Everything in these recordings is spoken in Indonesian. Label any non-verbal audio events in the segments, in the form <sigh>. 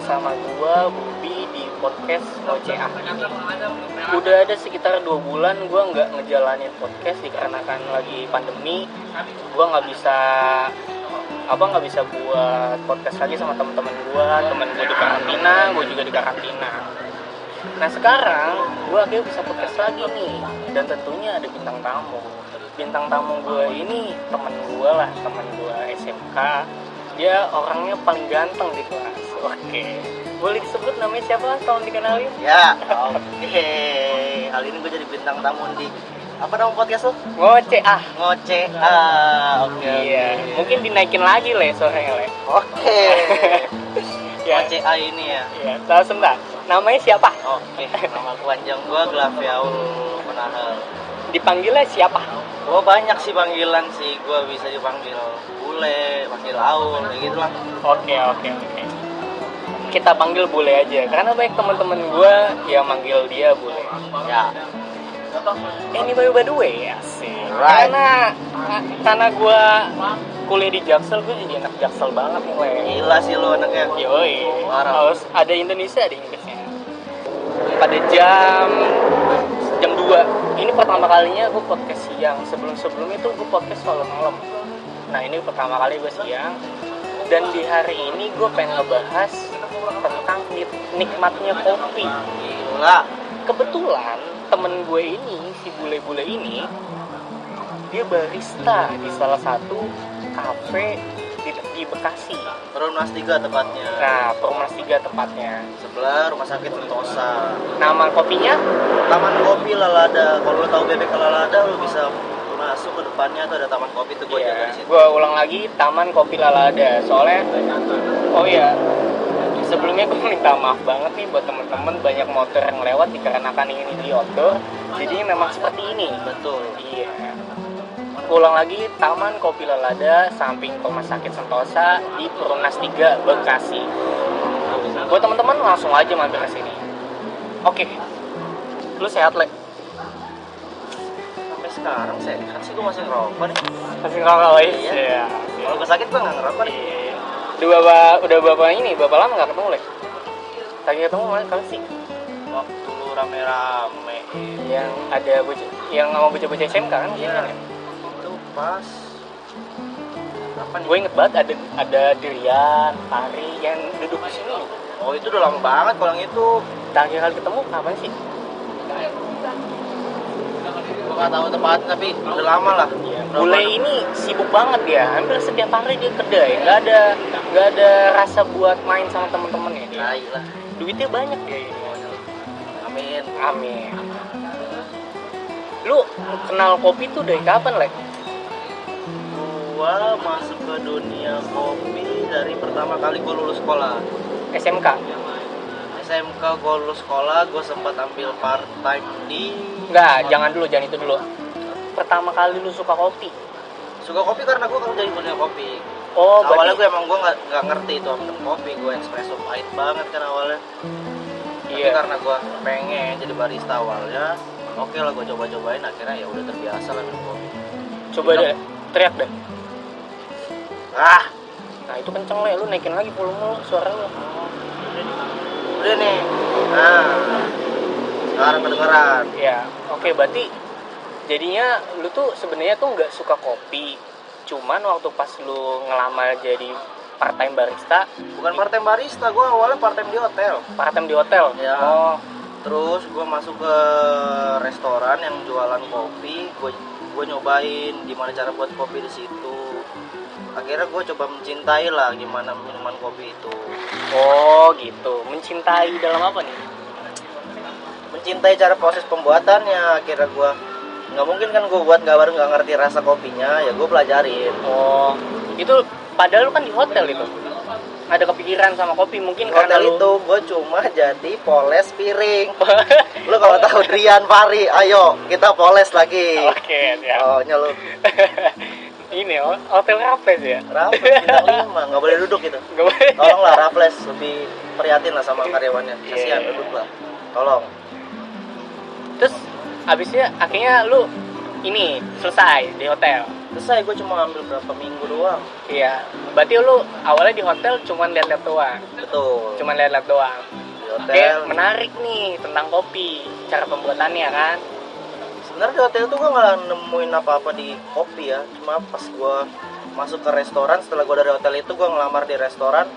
bersama gua Bubi di podcast OCA. Udah ada sekitar dua bulan gua nggak ngejalanin podcast dikarenakan lagi pandemi. Gua nggak bisa apa nggak bisa buat podcast lagi sama teman-teman gua, teman gua di karantina, gua juga di karantina. Nah sekarang gua akhirnya bisa podcast lagi nih dan tentunya ada bintang tamu. Bintang tamu gua ini teman gua lah, teman gua SMK dia orangnya paling ganteng di kelas oke boleh disebut namanya siapa tolong dikenalin Ya, oke. Kali ini gue jadi bintang tamu di apa nama podcast lo? ngoce ah Ngoce. Ah, oke. iya oke. mungkin dinaikin lagi le sorenya le Oke. <laughs> ya Ngoce A ini ya. ya langsung dah namanya siapa Oke, nama panjang gue Glaviaul Penahel. dipanggilnya siapa Gue banyak sih panggilan sih. Gue bisa dipanggil Bule, panggil Aul, kayak gitu lah. oke oke oke kita panggil bule aja karena banyak teman-teman gue yang manggil dia bule Ya. anyway by the way ya sih Right. karena karena gue kuliah di Jaksel gue jadi anak Jaksel banget nih le Gila sih lo anaknya. Yoi, harus ada Indonesia ada Inggrisnya. Pada jam jam 2 ini pertama kalinya gue podcast siang. Sebelum sebelum itu gue podcast solo malam. Nah ini pertama kali gue siang. Dan di hari ini gue pengen ngebahas tentang nik- nikmatnya kopi. Gila. Kebetulan temen gue ini si bule-bule ini dia barista di salah satu kafe di, di Bekasi. Perumnas 3 tepatnya. Nah, Perumnas 3 tepatnya. Sebelah rumah sakit Sentosa. Nama kopinya? Taman Kopi Lalada. Kalau lo tahu bebek Lalada, lo bisa masuk ke depannya tuh ada Taman Kopi tuh gue jaga di situ. Gue ulang lagi Taman Kopi Lalada. Soalnya, oh iya, sebelumnya gue minta maaf banget nih buat temen-temen banyak motor yang lewat dikarenakan ini di outdoor. Jadi memang seperti ini. Betul. Iya. Ulang lagi Taman Kopi Lalada samping Rumah Sakit Sentosa di Perumnas 3 Bekasi. Buat teman-teman langsung aja mampir ke sini. Oke. Lu sehat, Le? Sekarang sehat sih gue masih ngerokok nih. Masih ngerokok? Iya. Iya. Kalau gue sakit gue nggak ngerokok nih. Iya. Udah bapak, udah bapak ini, bapak lama nggak ketemu, Le? Tadi ketemu kemarin kapan sih? Waktu lu rame-rame Yang ada bocah, yang sama bocah-bocah SMK kan? Iya. Iya. itu pas apa nih? Gue inget banget ada ada Dirian, Ari yang duduk di sini. Oh itu udah lama banget kalau yang itu Terakhir kali ketemu kapan sih? Nggak tahu tepatnya tapi udah lama lah. Bule ini sibuk banget ya, hampir setiap hari dia kedai, nggak ada nggak ada rasa buat main sama temen-temennya dia. Tai lah. Duitnya banyak dia ini. Amin. Amin. Lu kenal kopi tuh dari kapan, Lek? Gua masuk ke dunia kopi dari pertama kali gue lulus sekolah. SMK. SMK gue lulus sekolah, gue sempat ambil part time di Enggak, jangan dulu, jangan itu dulu. Pertama kali lu suka kopi. suka kopi karena gue kerja di dunia kopi. Oh, awalnya berarti gue emang gue nggak nggak ngerti itu minum kopi, gue espresso pahit banget kan awalnya. Tapi iya. karena gue pengen jadi barista awalnya, oke lah gue coba-cobain akhirnya ya udah terbiasa lah minum kopi. Coba deh, teriak deh. Ah, Nah, itu kenceng, Le. Lu naikin lagi volume lu, suara lu. udah nih. Nah, sekarang kedengeran. Ya, oke berarti jadinya lu tuh sebenarnya tuh nggak suka kopi. Cuman waktu pas lu ngelamar jadi part time barista, Bukan part time barista, gue awalnya part time di hotel. part time di hotel. Ya. Oh, Terus gue masuk ke restoran yang jualan kopi, gue gue nyobain gimana cara buat kopi di situ. Akhirnya gue coba mencintai lah gimana minuman kopi itu. oh gitu. Mencintai dalam apa nih? Mencintai cara proses pembuatannya. Akhirnya gue nggak mungkin kan gue buat nggak baru nggak ngerti rasa kopinya, ya gue pelajarin. Oh, itu padahal lu kan di hotel itu. Ada kepikiran sama kopi mungkin Di karena hotel lu itu gue cuma jadi poles piring. <laughs> Lu kalau tahu Drian Fari, ayo kita poles lagi. Oke, ya. Oh, lu <laughs> Ini oh, hotel Raffles ya. Raffles bintang lima, nggak boleh duduk gitu. Gak boleh. Tolonglah Raffles lebih prihatin lah sama karyawannya. Kasihan Iya. duduk lah. Tolong. Terus abisnya akhirnya lu ini selesai di hotel. Selesai gue cuma ambil berapa minggu doang. Iya berarti lu awalnya di hotel cuman lihat-lihat doang? Betul. Cuman lihat-lihat doang? Di Oke, hotel. menarik nih tentang kopi cara pembuatannya kan? Sebenarnya di hotel tuh gue nggak nemuin apa-apa di kopi ya. Cuma pas gue masuk ke restoran setelah gue dari hotel itu gue ngelamar di restoran.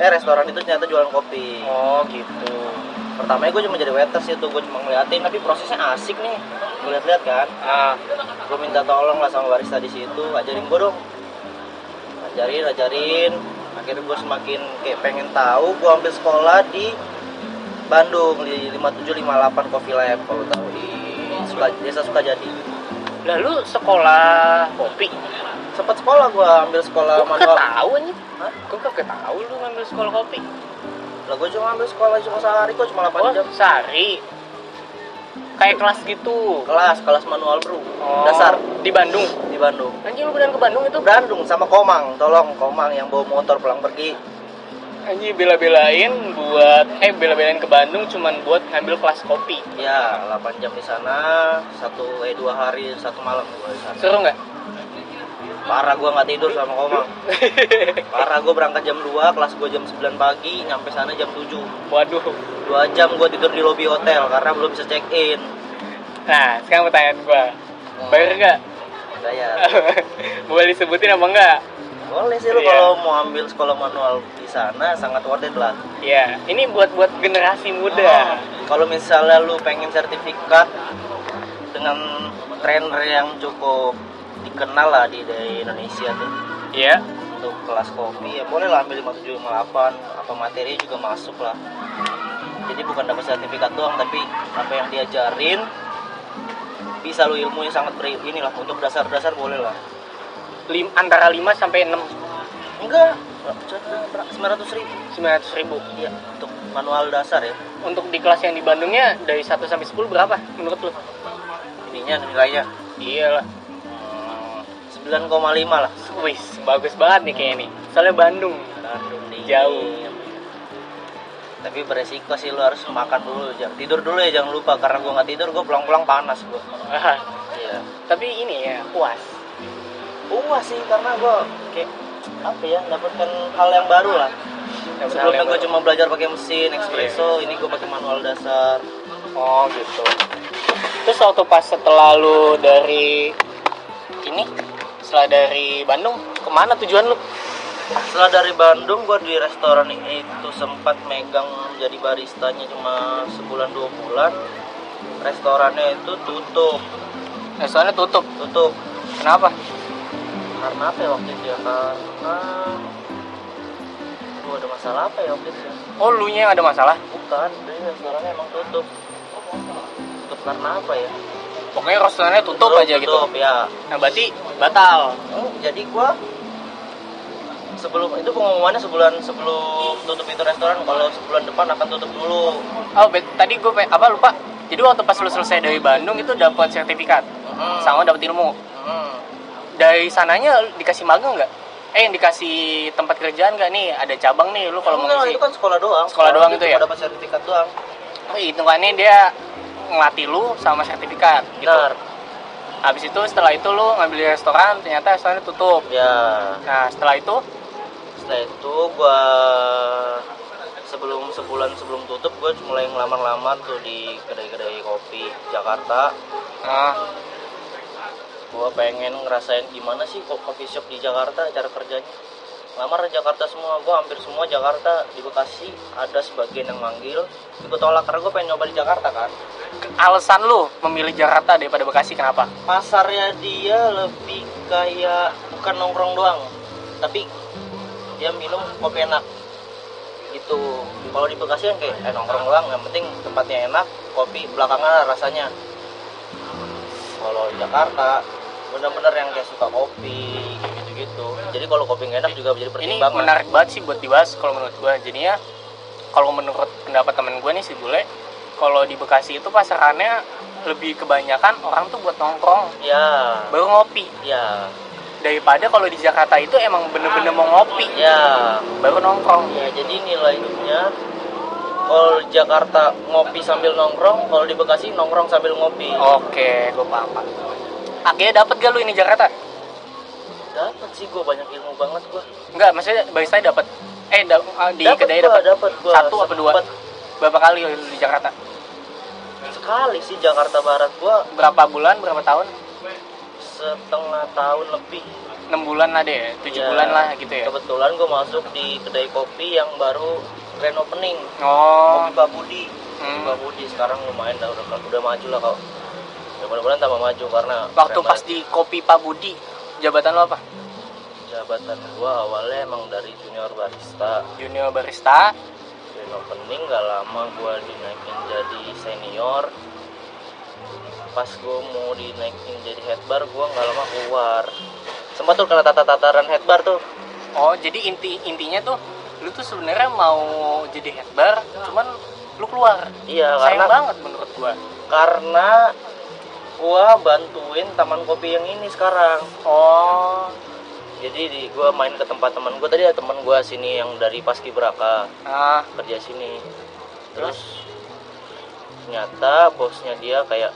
Eh restoran itu ternyata jualan kopi. Oh gitu pertamanya gue cuma jadi waiters itu gue cuma ngeliatin tapi prosesnya asik nih. Gue liat-liat kan? Ah gue minta tolong lah sama barista di situ ajarin gue dong. Ajarin ajarin. Akhirnya gue semakin kayak pengen tahu gue ambil sekolah di Bandung di 5758 Coffee Lab kalau tahu di Suka, desa Sukajadi. Lalu sekolah kopi? Sempat sekolah gue ambil sekolah gue manual. tahu Hah? gue kagak tahu lu ngambil sekolah kopi lah gue cuma ambil sekolah cuma sehari kok cuma 8 oh jam. sehari? Kayak kelas gitu? Kelas kelas manual bro. Oh, dasar. di Bandung? Di Bandung. Anjing lu beneran ke Bandung itu? Bandung sama Komang. Tolong Komang yang bawa motor pulang pergi. Anjing bela-belain buat eh bela-belain ke Bandung cuman buat ngambil kelas kopi. Ya 8 jam di sana satu eh dua hari satu malam. Gue di sana seru nggak parah gue nggak tidur sama Komang. <laughs> Parah gue berangkat jam 2 kelas gue jam 9 pagi nyampe sana jam 7 waduh. Dua jam gue tidur di lobi hotel karena belum bisa check in nah sekarang pertanyaan gua. Bayar nggak? Saya <laughs> boleh disebutin apa enggak boleh sih lu Iya. kalau mau ambil sekolah manual di sana sangat worth it lah. Ya ini buat buat generasi Oh, muda kalau misalnya lu pengen sertifikat dengan trainer yang cukup dikenal lah di, di Indonesia tuh. Ya untuk kelas kopi ya boleh lah ambil 5758 apa materi juga masuk lah. Jadi bukan dapat sertifikat doang tapi apa yang diajarin bisa lu ilmu yang sangat ber inilah untuk dasar-dasar boleh lah. Lim, antara 5 sampai 6 enggak 900 ribu. 900 ribu. Iya untuk manual dasar ya. Untuk di kelas yang di Bandungnya dari 1 sampai 10 berapa menurut lu? Ininya nilainya. Iya lah hmm, 9,5 lah. Wis bagus banget nih kayaknya nih. Soalnya Bandung. Bandung nih. Jauh. tapi beresiko sih lu harus makan dulu jangan tidur dulu ya jangan lupa. Karena gua nggak tidur gua pulang-pulang panas gua Ah, iya. Tapi ini ya puas. Puas sih karena gua kayak apa ya mendapatkan hal yang baru lah. Sebelumnya gua cuma belajar pakai mesin espresso ini gua pakai manual dasar. Oh gitu. Terus waktu pas setelah lu dari ini setelah dari Bandung ke mana tujuan lu? Setelah dari Bandung gua di restoran itu sempat megang jadi baristanya cuma sebulan dua bulan. Restorannya itu tutup. Restorannya tutup? Tutup. Kenapa? Karena apa ya waktu itu ya? Karena Gua ada masalah apa ya waktu itu ya? Oh lu nya yang ada masalah? Bukan jadi restorannya emang tutup. Tutup karena apa ya pokoknya restorannya tutup, aja gitu. tutup ya. Nah berarti batal. Jadi gua sebelum itu pengumumannya sebulan sebelum tutup itu restoran kalau sebulan depan akan tutup dulu. Oh bet- tadi gue apa lupa? Jadi waktu pas lu selesai dari Bandung itu dapat sertifikat Hmm. sama dapat ilmu. Hmm. dari sananya dikasih magang nggak? Eh yang dikasih tempat kerjaan nggak nih? Ada cabang nih lu kalau mau ngisi. itu kan sekolah doang. Sekolah doang itu ya? cuma dapat sertifikat doang. Oh, hitungannya dia ngelatih lu sama sertifikat gitu. Benar habis itu setelah itu lu ngambil di restoran ternyata restorannya tutup. Ya. Nah setelah itu? Setelah itu gua sebelum sebulan sebelum tutup gue mulai ngelamar-lamar tuh di kedai-kedai kopi Jakarta. Nah, gua pengen ngerasain gimana sih kok coffee shop di Jakarta cara kerjanya. Lamar Jakarta semua gua hampir semua Jakarta di Bekasi ada sebagian yang manggil. Gue tolak karena gue pengen nyoba di Jakarta kan alasan lu memilih Jakarta daripada Bekasi kenapa? Pasarnya dia lebih kayak bukan nongkrong doang tapi dia minum kopi enak. Gitu. Kalau di Bekasi kan kayak eh, nongkrong doang yang penting tempatnya enak kopi belakangan rasanya. Kalau di Jakarta bener-bener yang kayak suka kopi gitu-gitu. Jadi kalau kopi nggak enak juga menjadi ini pertimbangan. menarik banget sih buat dibahas kalau menurut gua. Jadinya kalau menurut pendapat temen gue nih si bule kalau di Bekasi itu pasarannya lebih kebanyakan orang tuh buat nongkrong. Ya. Baru ngopi. Ya. Daripada kalau di Jakarta itu emang bener-bener mau ngopi. Ya. Baru nongkrong. Ya jadi nilainya kalau di Jakarta ngopi sambil nongkrong kalau di Bekasi nongkrong sambil ngopi. Oke gue paham. Pak. akhirnya dapet gak lu ini Jakarta? Dapat sih gue banyak ilmu banget gue enggak maksudnya barista dapet? Eh da- di Dapet kedai gua. satu apa dua? Berapa kali lu di Jakarta sekali sih Jakarta Barat. Gua berapa bulan berapa tahun? Setengah tahun lebih. Enam bulan lah deh tujuh Ya, bulan lah gitu ya? kebetulan gue masuk di kedai kopi yang baru grand opening oh. Kopi Pak Budi. Hmm. Pak Budi sekarang lumayan dah udah udah maju lah kau ya mudah-mudahan tambah maju karena waktu pas banget. di kopi Pak Budi jabatan lo apa? Jabatan gua awalnya emang dari junior barista. Junior barista grand opening gak lama gua dinaikin jadi senior. Pas gua mau dinaikin jadi head bar gua nggak lama keluar. Sempat tuh kena tata-tataran head bar tuh. Oh jadi inti intinya tuh lu tuh sebenarnya mau jadi head bar cuman lu keluar. Iya sayang karena banget menurut gua. Karena gua bantuin taman kopi yang ini sekarang. Oh jadi di gua main ke tempat teman gua tadi ada teman gua sini yang dari Paskibraka ah. Kerja sini. Terus ternyata bosnya dia kayak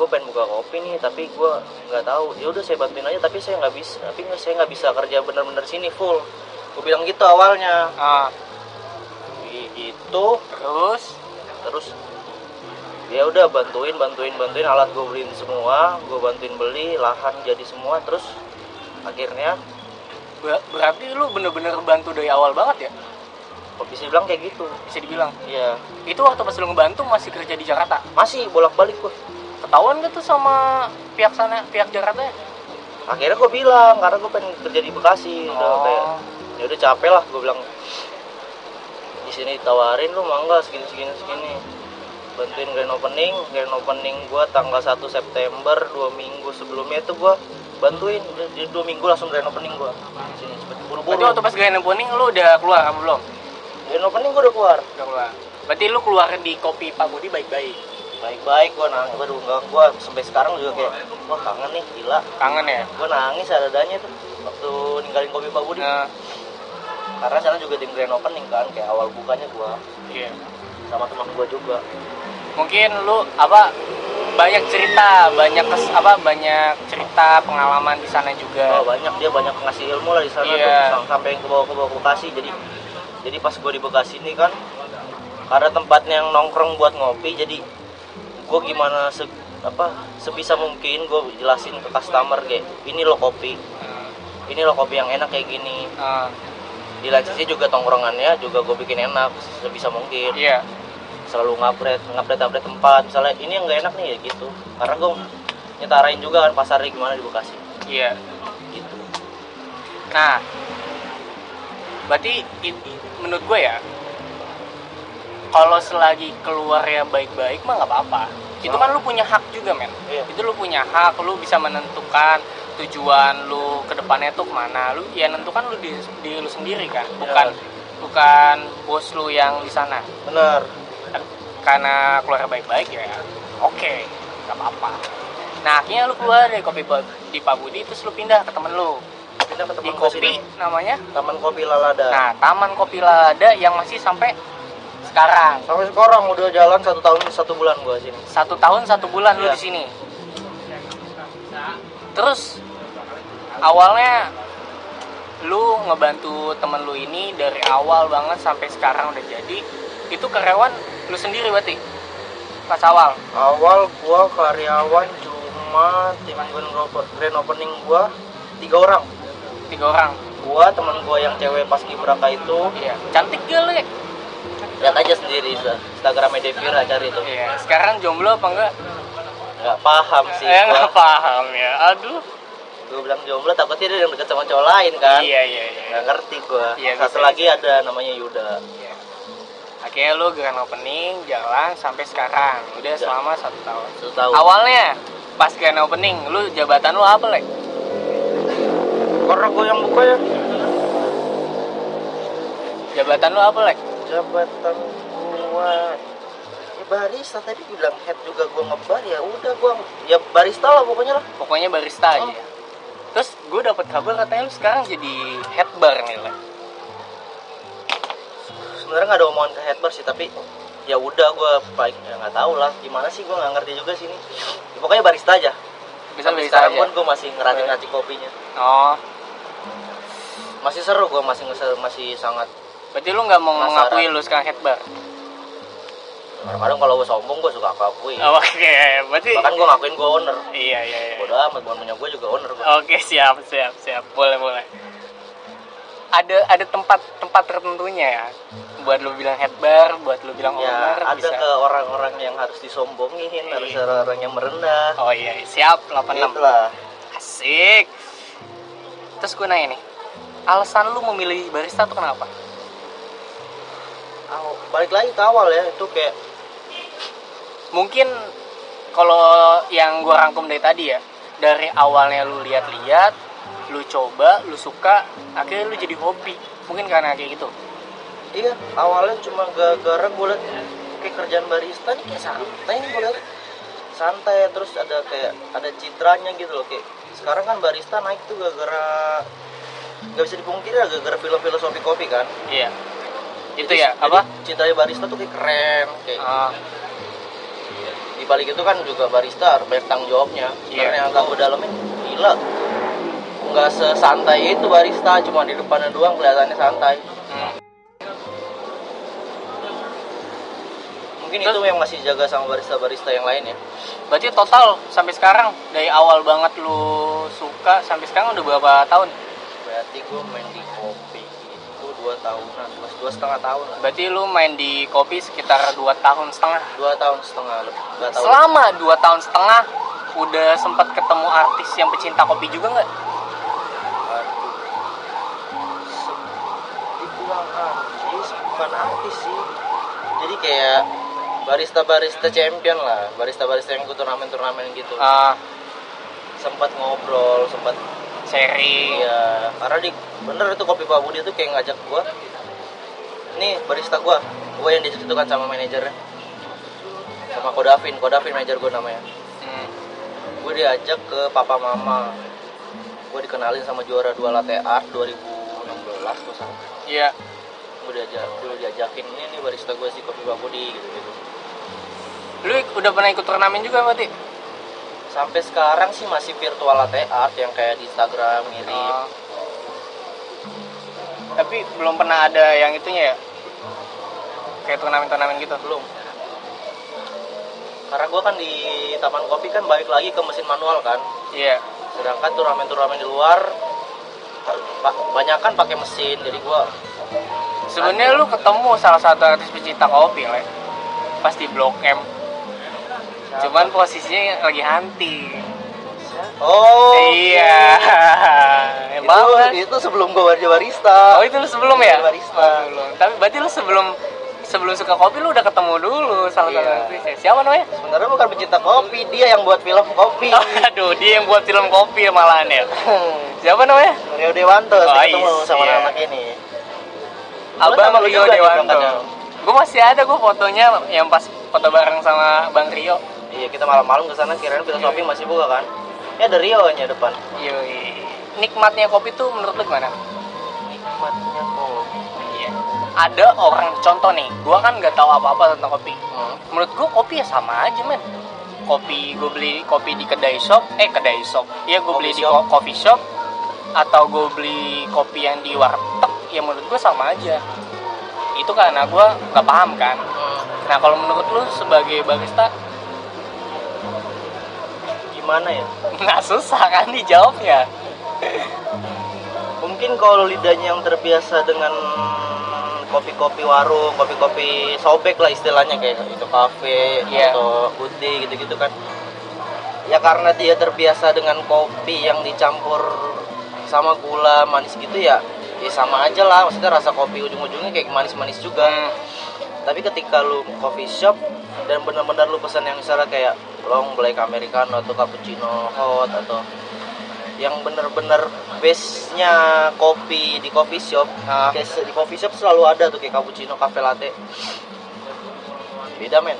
gue pengen buka kopi nih tapi gue nggak tahu. Ya udah saya bantuin aja tapi saya nggak bisa tapi saya nggak bisa kerja bener-bener sini full. Gue bilang gitu awalnya. Ah. I- itu terus? Terus ya udah bantuin bantuin bantuin. Alat gue beliin semua gue bantuin beli lahan jadi semua. Terus akhirnya ber- berarti lu bener-bener bantu dari awal banget ya? Kok bisa bilang kayak gitu? Bisa dibilang? Ya itu waktu pas lu ngebantu masih kerja di Jakarta? Masih bolak balik gue ketahuan gak tuh sama pihak sana pihak Jakarta ya? Akhirnya gue bilang karena gue pengen kerja di Bekasi. Udah Oh. kayak ya udah capek lah gue bilang di sini ditawarin lu mangga segini segini segini bantuin grand opening. Grand opening gue tanggal 1 September dua minggu sebelumnya itu gue bantuin. Jadi dua minggu langsung grand opening gue sini cepet buru-buru. Berarti waktu pas grand opening lu udah keluar apa belum? Grand opening gue udah keluar. Udah keluar. Berarti lu keluar di kopi Pak Budi baik-baik? Baik-baik gue nangis. Baru enggak gue sampai sekarang juga kayak wah kangen nih gila. Kangen ya? Gue nangis adanya tuh waktu ninggalin kopi Pak Budi. Nah, karena sana juga tim grand opening kan kayak awal bukanya gua. Iya. Sama teman gua juga mungkin lu apa banyak cerita banyak kes, apa banyak cerita pengalaman di sana juga. Oh, banyak dia banyak ngasih ilmu lah di sana Iya. tuh sam- sampai ke bawah ke bawah ke Bekasi jadi jadi pas gua di Bekasi ini kan ada tempatnya yang nongkrong buat ngopi jadi gua gimana se apa sebisa mungkin gua jelasin ke customer kayak ini lo kopi ini lo kopi yang enak kayak gini. Ah, di sisi juga tongkrongannya juga gue bikin enak sebisa mungkin. Iya selalu ngupgrade ngupgrade upgrade tempat misalnya ini yang nggak enak nih ya gitu karena gue nyetarain juga kan pasarnya gimana di Bekasi iya gitu Nah, berarti i- i- menurut gue ya, kalau selagi keluar ya baik-baik mah nggak apa-apa. Itu kan lu punya hak juga men. Iya. Itu lu punya hak, lu bisa menentukan tujuan lu ke depannya tuh ke mana. Lu ya nentukan lu di, di lu sendiri kan, bukan bukan bos lu yang di sana. bener Kan- Karena keluar baik-baik ya, oke, nggak apa-apa. Nah akhirnya lu keluar dari kopi di Pak Budi terus lu pindah ke temen lu pindah ke di teman gue kopi sini namanya taman kopi Lalada Nah, Taman Kopi Lada yang masih sampai sekarang. sampai sekarang udah jalan satu tahun satu bulan gue sini Satu tahun satu bulan lu Iya. di sini. Terus awalnya lu ngebantu temen lu ini dari awal banget sampai sekarang udah jadi. Itu karyawan lu sendiri berarti pas awal. awal gue karyawan cuma tim grand open- grand opening gue tiga orang Tiga orang. gue teman gue yang cewek pas kibraka itu Iya. Cantik gak lu ya? lihat aja sendiri Instagramnya Devira cari itu Iya. Sekarang jomblo apa enggak? nggak paham sih Eh, gua. nggak paham ya. Aduh. gue bilang jomblo takutnya dia yang deket sama cowok lain kan Iya, iya, iya. nggak ngerti gue Iya, satu bisa, lagi ada namanya Yuda Iya. Akhirnya lu grand opening jalan sampai sekarang udah Ya. selama satu tahun. satu tahun Awalnya pas grand opening lu jabatan lu apa lek? karena gue yang buka ya Jabatan lu apa lek? jabatan gua ya barista tadi bilang head juga gua ngebar ya udah gua ya barista lah pokoknya lah Pokoknya barista aja. Oh. Terus gue dapat kabar katanya lu sekarang jadi head bar nih lek. Sebenarnya nggak ada omongan ke head bar sih tapi ya udah gua paling ya nggak tahu lah gimana sih gua nggak ngerti juga sini ya, pokoknya barista aja Bisa bisa sekarang aja. pun gue masih ngeracik-racik kopinya Oh, masih seru gue masih nge- masih sangat berarti lu nggak mau Penasaran. mengakui lu sekarang headbar? kadang-kadang kalau gue sombong gue suka akui Oh, Oke, berarti bahkan gue ngakuin gue owner iya iya iya. bodoh amat bukan punya gue juga owner gue Oke, siap siap siap. Boleh boleh. Ada ada tempat tempat tertentunya ya buat lu bilang headbar, buat lu bilang ya owner ada bisa. ke orang-orang yang harus disombongin harus Iya. orang-orang yang merendah Oh iya, siap 86. itulah Asik. Terus gue nanya nih, alasan lu memilih barista tuh kenapa? Aw, balik lagi ke awal ya itu kayak Mungkin kalau yang gue rangkum dari tadi ya, dari awalnya lu lihat-lihat, lu coba, lu suka, akhirnya lu jadi hobi. Mungkin karena kayak gitu. iya awalnya cuma gara-gara gue liat kayak kerjaan barista nih kayak santai nih gue liat santai terus ada kayak ada citranya gitu loh kayak sekarang kan barista naik tuh gara-gara nggak bisa dipungkiri lah gara-gara film filosofi kopi kan Iya. Itu Jadi- ya, apa? citranya barista tuh kayak keren kayak Ah, di balik itu kan juga barista harus banyak tanggung jawabnya Iya. karena yang gue dalemin gila nggak sesantai itu barista cuma di depannya doang kelihatannya santai hmm. mungkin Terus- itu yang masih jaga sama barista-barista yang lain ya Berarti total sampai sekarang dari awal banget lu suka sampai sekarang udah berapa tahun? berarti gue main di kopi itu dua tahunan dua, dua setengah tahun lah Berarti lu main di kopi sekitar 2 tahun setengah. dua tahun setengah lebih dua tahun Selama 2 tahun setengah udah sempat ketemu artis yang pecinta kopi juga nggak? Aduh. Se- dibilang artis bukan artis sih jadi kayak barista-barista champion lah. Barista-barista yang ikut turnamen-turnamen gitu. Ah, sempat ngobrol sempat sharing. iya karena di bener itu kopi Pak Budi tuh kayak ngajak gua. Nih barista gua. Gua yang ditentukan sama manajernya. Sama Kodavin Kodavin manajer gua namanya. Hmm. gue diajak ke papa mama. Gue dikenalin sama juara dua latte art 2016 tuh sama Iya. Gue diajak gue diajakin ini nih barista gue si kopi Budi gitu gitu Lu udah pernah ikut turnamen juga berarti? sampai sekarang sih masih virtual latte art yang kayak di Instagram ngirim Ah. Tapi belum pernah ada yang itunya ya? Kayak turnamen-turnamen gitu? belum karena gue kan di taman kopi kan balik lagi ke mesin manual kan Iya. sedangkan turnamen-turnamen di luar banyak kan pakai mesin jadi gue Sebenarnya lu ketemu salah satu artis pecinta kopi, Le. Pas di Blok M. Cuman posisinya lagi hunting. oh Iya. <laughs> itu, Emang itu sebelum gue jadi barista Oh itu lu sebelum ya? Barista. Oh. Tapi berarti lu sebelum sebelum suka kopi lu udah ketemu dulu salah satu Iya. artisnya. Siapa namanya? sebenarnya bukan pecinta kopi dia yang buat film kopi Oh, <laughs> aduh, dia yang buat film kopi malahan ya. <laughs> Siapa namanya? Rio Dewanto Oh, ketemu iya. sama anak ini Abang Rio Dewanto. Gue masih ada gue fotonya yang pas foto bareng sama Bang Rio. iya kita malam-malam ke sana kirain filosofi masih buka kan ya ada Rio nya depan Yoi. Nikmatnya kopi tuh menurut lu gimana? nikmatnya kopi Iya. Ada orang contoh nih, gua kan nggak tahu apa-apa tentang kopi. hmm. Menurut gua kopi ya sama aja men. Kopi gue beli kopi di kedai shop, eh kedai shop. Iya gue beli di coffee shop atau gue beli kopi yang di warteg, ya menurut gua sama aja. Itu karena gua nggak paham kan. Hmm. Nah kalau menurut lu sebagai barista gimana ya nggak susah kan dijawabnya. mungkin kalau lidahnya yang terbiasa dengan kopi-kopi warung, kopi-kopi sobek lah istilahnya kayak itu kafe Iya. atau putih gitu-gitu kan. Ya karena dia terbiasa dengan kopi yang dicampur sama gula manis gitu ya, ya sama aja lah. Maksudnya rasa kopi ujung-ujungnya kayak manis-manis juga. Hmm. Tapi ketika lu coffee shop dan benar-benar lu pesan yang misalnya kayak long black americano atau cappuccino hot atau yang benar-benar base-nya kopi di coffee shop Ah. kayak di coffee shop selalu ada tuh kayak cappuccino, cafe latte. Beda men,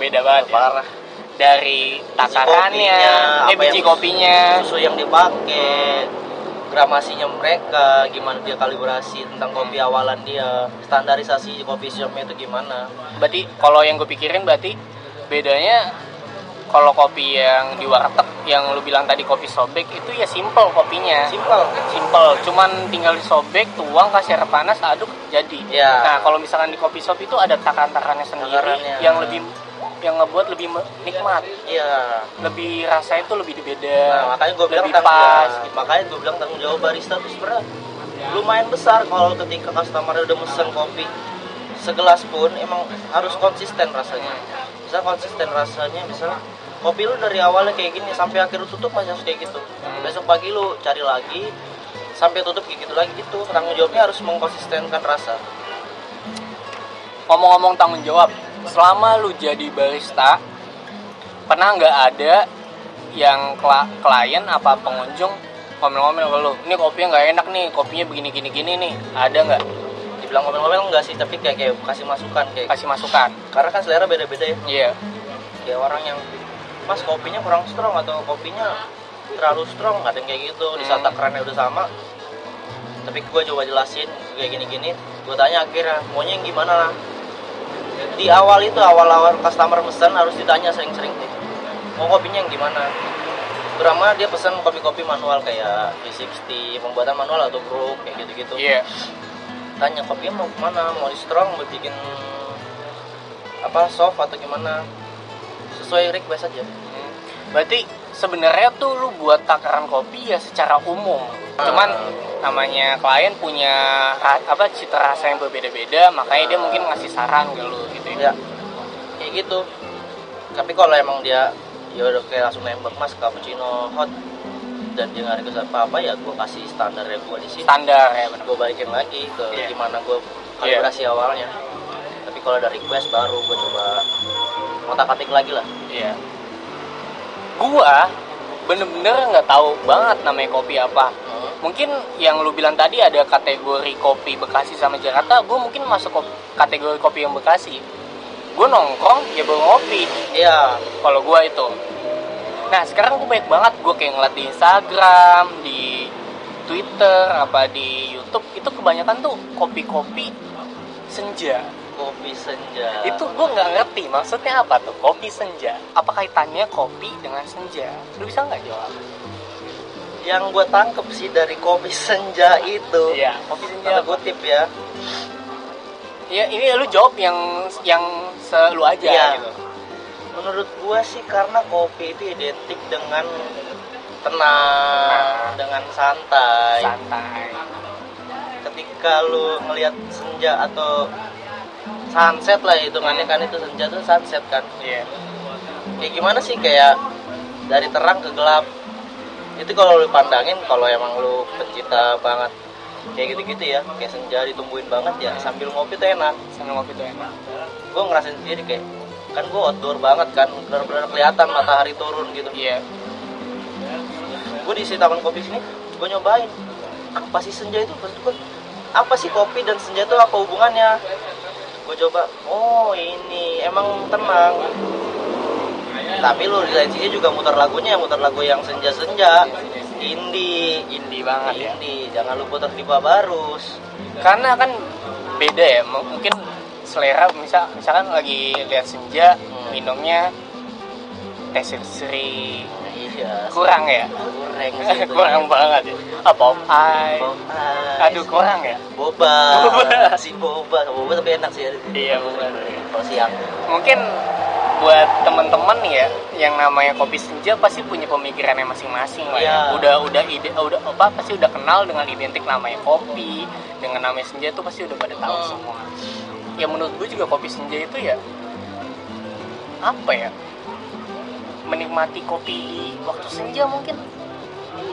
Beda banget ya. parah. Dari takarannya, eh biji kopinya, Susu yang dipakai, gramasinya mereka, gimana dia kalibrasi tentang kopi awalan dia, standarisasi coffee shopnya itu gimana. berarti kalau yang gue pikirin berarti bedanya kalau kopi yang di warteg yang lu bilang tadi kopi sobek itu ya simple kopinya simpel simple cuman tinggal disobek tuang kasih air panas aduk jadi Ya. nah kalau misalkan di kopi shop itu ada takaran-takarannya sendiri Takarannya. yang lebih yang ngebuat lebih nikmat. Iya. Lebih rasanya itu lebih beda. Nah makanya gue bilang lebih pas gitu. makanya gue bilang tanggung jawab barista tuh sebenarnya lumayan besar kalau ketika customer udah mesen kopi segelas pun emang harus konsisten rasanya. Bisa konsisten rasanya misalnya kopi lu dari awalnya kayak gini sampai akhir lu tutup masih harus kayak gitu. Besok pagi lu cari lagi sampai tutup kayak gitu lagi gitu. Tanggung jawabnya harus mengkonsistenkan rasa. Ngomong-ngomong tanggung jawab selama lu jadi barista pernah nggak ada yang klien apa pengunjung ngomel-ngomel ke lu ini kopinya nggak enak nih kopinya begini gini gini nih. Ada nggak? Dibilang ngomel-ngomel enggak sih tapi kayak kayak kasih masukan kayak kasih masukan. Karena kan selera beda-beda ya. Iya. Kayak orang yang mas kopinya kurang strong atau kopinya terlalu strong ada yang kayak gitu. Di saat Hmm. takarannya udah sama tapi gue coba jelasin kayak gini-gini. Gue tanya akhirnya maunya yang gimana lah di awal itu awal-awal customer pesan harus ditanya sering-sering nih mau kopinya yang gimana? Berama dia pesan kopi-kopi manual kayak V60 pembuatan manual atau brew kayak gitu-gitu. Iya. Tanya kopinya mau ke mana? Mau di strong mau bikin apa soft atau gimana? Sesuai request aja. Hmm. berarti sebenarnya tuh lu buat takaran kopi ya secara umum. Cuman namanya klien punya apa cita rasa yang berbeda-beda makanya dia mungkin ngasih saran ke lu gitu ya. Ya. Kayak gitu. Tapi kalau emang dia ya udah kayak langsung nembak mas cappuccino hot dan dia nggak request apa apa ya gue kasih standarnya gue di sini. Standar ya benar. Gue balikin lagi ke Iya. gimana gue kalibrasi awalnya. Tapi kalau ada request baru gue coba ngotak atik lagi lah. Iya. Gua bener-bener nggak tahu banget namanya kopi apa. Mungkin yang lu bilang tadi ada kategori kopi Bekasi sama Jakarta, gue mungkin masuk kop- kategori kopi yang Bekasi. Gue nongkrong ya bawa ngopi iya kalau gua itu. Nah sekarang gue baik banget gue kayak ngeliat di Instagram, di Twitter, apa di YouTube itu kebanyakan tuh kopi-kopi senja kopi senja. Itu gue nggak ngerti maksudnya apa tuh kopi senja? Apa kaitannya kopi dengan senja? Lu bisa nggak jawab? Yang gue tangkep sih dari kopi senja itu iya kopi tanda senja kutip ya. Ya ini lu jawab yang yang selu aja Iya. gitu. Menurut gue sih karena kopi itu identik dengan tenang dengan santai. Santai. Ketika lu ngelihat senja atau sunset lah hitungannya kan itu senja tuh sunset kan. Iya. Kayak gimana sih kayak dari terang ke gelap. Itu kalau lu pandangin kalau emang lu pencinta banget kayak gitu-gitu ya kayak senja ditungguin banget ya sambil ngopi tuh enak. Sambil ngopi tuh enak. Gue ngerasain sendiri kayak kan gue outdoor banget kan benar-benar kelihatan matahari turun gitu. Iya. Gue di si taman kopi sini gue nyobain. Apa sih senja itu? Maksud gue, apa sih kopi dan senja itu apa hubungannya gue coba oh ini emang tenang. Tapi lu di lain sisi juga muter lagunya muter lagu yang senja-senja. Indie. Indie banget ya. Indie jangan lu putar di Barus. Karena kan beda ya mungkin selera misal misalkan lagi lihat senja Hmm. minumnya teh siri iya kurang ya kurang <laughs> sih kurang banget ya ice. aduh kurang ya boba Boba. <laughs> si boba boba tapi enak sih iya benar kalau siang mungkin buat teman-teman ya yang namanya kopi senja pasti punya pemikirannya masing-masing lah ya. Iya. Udah udah ide udah apa pasti udah kenal dengan identik namanya kopi, dengan namanya senja itu pasti udah pada tahu Hmm. semua. Ya menurut gue juga kopi senja itu ya apa ya? Menikmati kopi di waktu senja mungkin.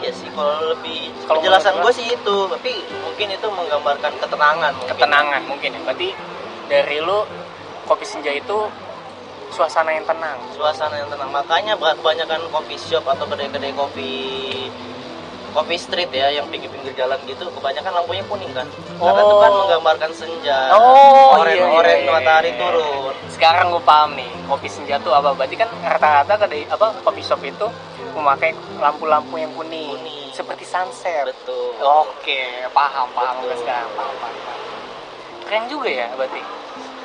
Iya sih kalau lebih Kalau penjelasan gue sih itu tapi mungkin itu menggambarkan ketenangan mungkin. Ketenangan mungkin ya. Berarti dari lu kopi senja itu suasana yang tenang. suasana yang tenang makanya kebanyakan coffee shop atau kedai-kedai kopi kopi street ya yang pinggir-pinggir jalan gitu kebanyakan lampunya kuning kan karena itu kan Oh. menggambarkan senja Oh, oren iya, iya, oren iya, matahari iya. turun sekarang gue paham nih kopi senja tuh apa berarti kan rata-rata kedai apa kopi shop itu memakai lampu-lampu yang kuning, Kuning. seperti sunset betul oke paham paham gue Betul. sekarang paham, paham, paham. keren juga ya berarti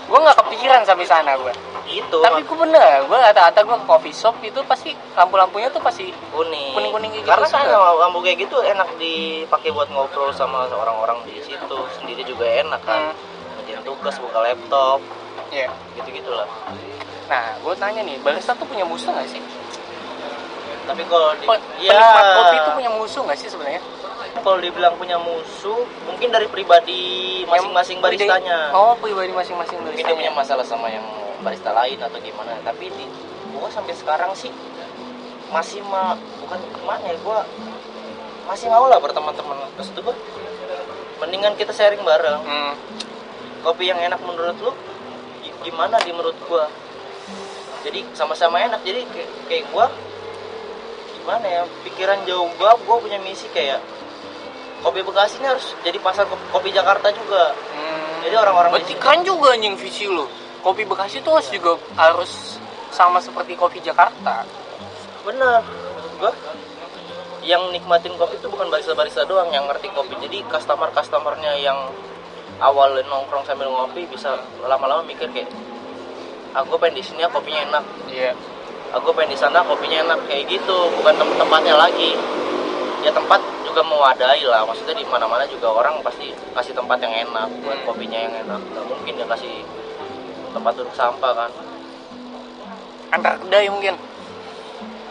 gue nggak kepikiran sampai sana gue itu tapi gue bener gue kata-kata gue ke coffee shop itu pasti lampu-lampunya tuh pasti kuning. Kuning-kuning kayak gitu karena kan lampu kayak gitu enak dipakai buat ngobrol sama orang-orang di situ. Sendiri juga enak kan. Hmm, ngerjain tugas buka laptop. Iya. gitu gitulah nah gue tanya nih barista tuh punya musuh nggak sih? Tapi kalau di, Pe- ya penikmat kopi itu punya musuh nggak sih sebenarnya kalau dibilang punya musuh mungkin dari pribadi masing-masing baristanya. Oh pribadi masing-masing mungkin dia punya baristanya masalah sama yang barista lain atau gimana. Tapi di gua sampai sekarang sih masih ma bukan gimana ya gua masih mau lah berteman-teman terus itu gua mendingan kita sharing bareng. Hmm. kopi yang enak menurut lu gi- gimana di menurut gua? Jadi sama-sama enak. Jadi kayak, kayak gua gimana ya pikiran jauh gua gua punya misi kayak kopi Bekasi ini harus jadi pasar kopi, Jakarta juga. Hmm. jadi orang-orang di berarti sini- keren juga anjing visi lu. Kopi Bekasi tuh harus juga harus sama seperti kopi Jakarta. Bener. Maksud gua yang nikmatin kopi itu bukan barista-barista doang yang ngerti kopi. Jadi customer customernya yang awal nongkrong sambil ngopi bisa lama-lama mikir kayak aku pengen di sini ya kopinya enak. Iya. Aku pengen di sana kopinya enak. Kayak gitu bukan tem- tempatnya lagi. Ya tempat juga mewadahi lah. Maksudnya di mana-mana juga orang pasti kasih tempat yang enak buat Hmm. kopinya yang enak. Nggak mungkin dia kasih tempat duduk sampah kan? Antar kedai mungkin.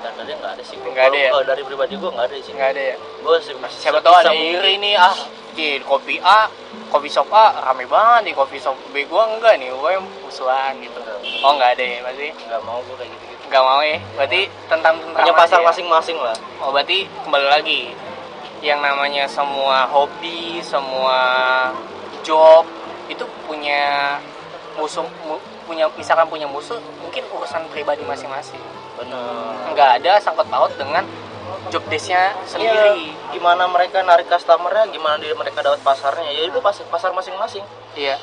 Dan tadi nggak ada sih. Nggak ada ya? kalau dari pribadi gua nggak ada sih. Nggak ada ya? Gue sih siapa tahu ada iri. nih ah di kopi A kopi shop A rame banget di kopi shop B gua. Enggak nih gua yang musuhan gitu. Oh nggak ada ya berarti? Nggak mau gue kayak gitu gitu nggak mau ya? Berarti tentang tentang punya pasar masing-masing lah. Oh berarti kembali lagi yang namanya semua hobi semua job itu punya musuh mu- punya misalkan punya musuh mungkin urusan pribadi masing-masing. Bener nggak ada sangkut paut dengan job desknya sendiri. Iya, gimana mereka narik customernya gimana dia mereka dapat pasarnya. Ya itu pas- pasar masing-masing. Iya.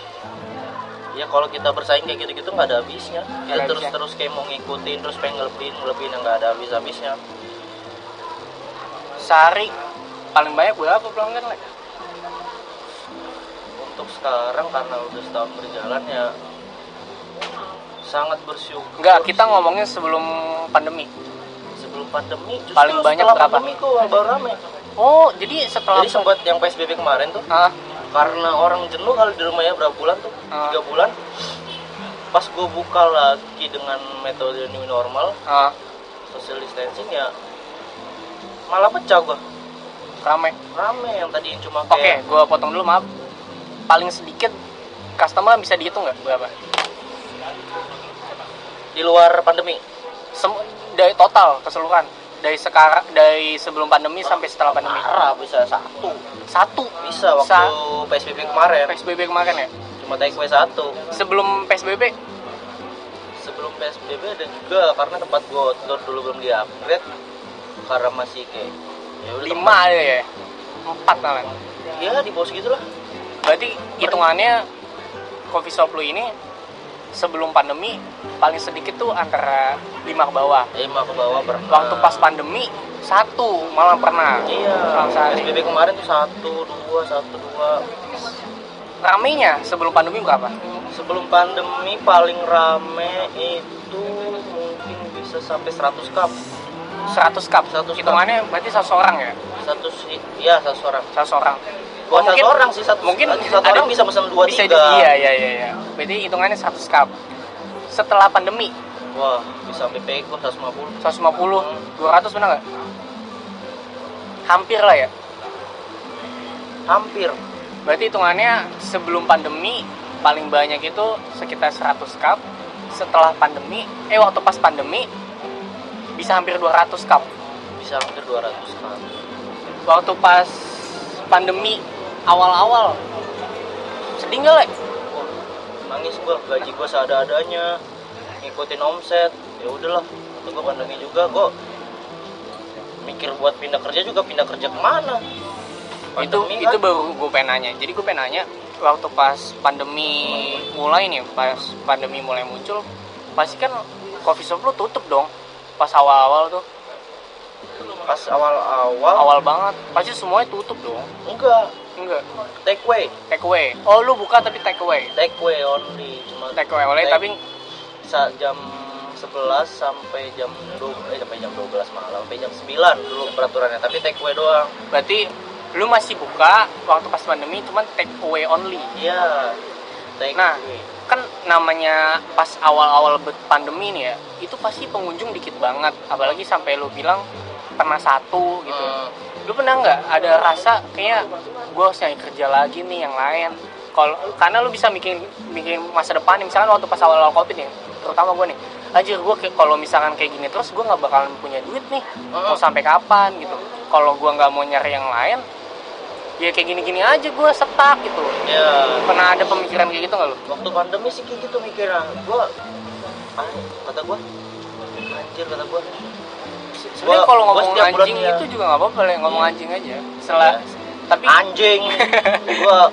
Ya kalau kita bersaing kayak gitu-gitu nggak ada habisnya. Nggak kita ada terus habisnya. terus kayak mau ngikutin terus pengen ngelebihin ngelebihin yang nggak ada habis-habisnya. Sehari paling banyak berapa pelanggan lah untuk sekarang karena udah setahun berjalan ya sangat bersyukur. Enggak kita ngomongnya sebelum pandemi. Sebelum pandemi justru Paling banyak setelah berapa? pandemi kok baru rame. Oh jadi setelah jadi sempat yang psbb kemarin tuh ah. karena orang jenuh kali di rumah ya berapa bulan tuh? Ah. tiga bulan. Pas gue buka lagi dengan metode new normal ah. social distancing ya malah pecah gue rame. Rame yang tadi cuma oke kayak gua potong dulu maaf. Paling sedikit customer bisa dihitung nggak? Berapa? Di luar pandemi. Sem- dari total keseluruhan. Dari sekarang dari sebelum pandemi sampai setelah pandemi. Parah bisa satu. Satu? Bisa waktu Sa- psbb kemarin. Psbb kemarin ya? Cuma take away satu. Sebelum psbb sebelum psbb ada juga karena tempat gue outdoor dulu belum di upgrade karena masih kayak ya lima ada ya. Empat malah tempat- ya di bawah segitu lah berarti hitungannya coffee shop lu ini sebelum pandemi paling sedikit tuh antara lima ke bawah. Lima ke bawah pernah. Waktu pas pandemi satu malah pernah. Iya. Sehari. psbb kemarin tuh satu dua satu dua. Ramenya sebelum pandemi berapa? Sebelum pandemi paling rame itu mungkin bisa sampai 100 cup 100 cup. 100 cup. hitungannya berarti satu orang ya? Satu sih ya satu orang satu orang bukan mungkin- satu orang sih satu mungkin satu ada- orang bisa pesan dua bisa tiga. di- iya iya iya iya. Berarti hitungannya 100 cup. Setelah pandemi? Wah bisa sampai pego 150 150 200 benar nggak? Hampir lah ya? Hampir. Berarti hitungannya sebelum pandemi paling banyak itu sekitar 100 cup. Setelah pandemi eh waktu pas pandemi bisa hampir 200 cup. Bisa hampir 200 cup. Waktu pas pandemi awal-awal sedih nggak Le? Wah, nangis gua gaji gua seada-adanya ngikutin omset. Ya udahlah waktu gua pandemi juga gua mikir buat pindah kerja juga pindah kerja ke mana? Itu Pandemi itu kan? baru gue pengen nanya. Jadi gue pengen nanya waktu pas pandemi mulai nih pas pandemi mulai muncul pasti kan coffee shop lu tutup dong pas awal-awal tuh. Pas awal-awal? Awal banget. Pasti semuanya tutup dong. Enggak. Enggak. Take away. Take away. Oh lu buka tapi take away? Take away only cuma take away oleh Take- tapi saat jam 11 sampai jam 2 eh sampai jam 12 malam sampai jam 9 dulu peraturannya tapi take away doang. Berarti lu masih buka waktu pas pandemi cuman take away only. Iya. Take Nah. away kan namanya pas awal-awal pandemi nih ya itu pasti pengunjung dikit banget. Apalagi sampai lu bilang pernah satu gitu. Hmm. lu pernah nggak ada rasa kayak gue harus nyari kerja lagi nih yang lain? Kalau karena lu bisa bikin bikin masa depan nih, misalkan waktu pas awal-awal covid nih terutama gue nih. Anjir gue kalau misalkan kayak gini terus gue nggak bakalan punya duit nih. Mau sampai kapan gitu. Kalau gue nggak mau nyari yang lain ya kayak gini-gini aja gue setak gitu ya pernah ada pemikiran kayak gitu nggak lu waktu pandemi sih kayak gitu mikirnya gua ah, kata gua anjir kata gua sebenarnya kalau ngomong anjing ya. itu juga nggak apa-apa lah ngomong anjing aja setelah Iya. tapi anjing gua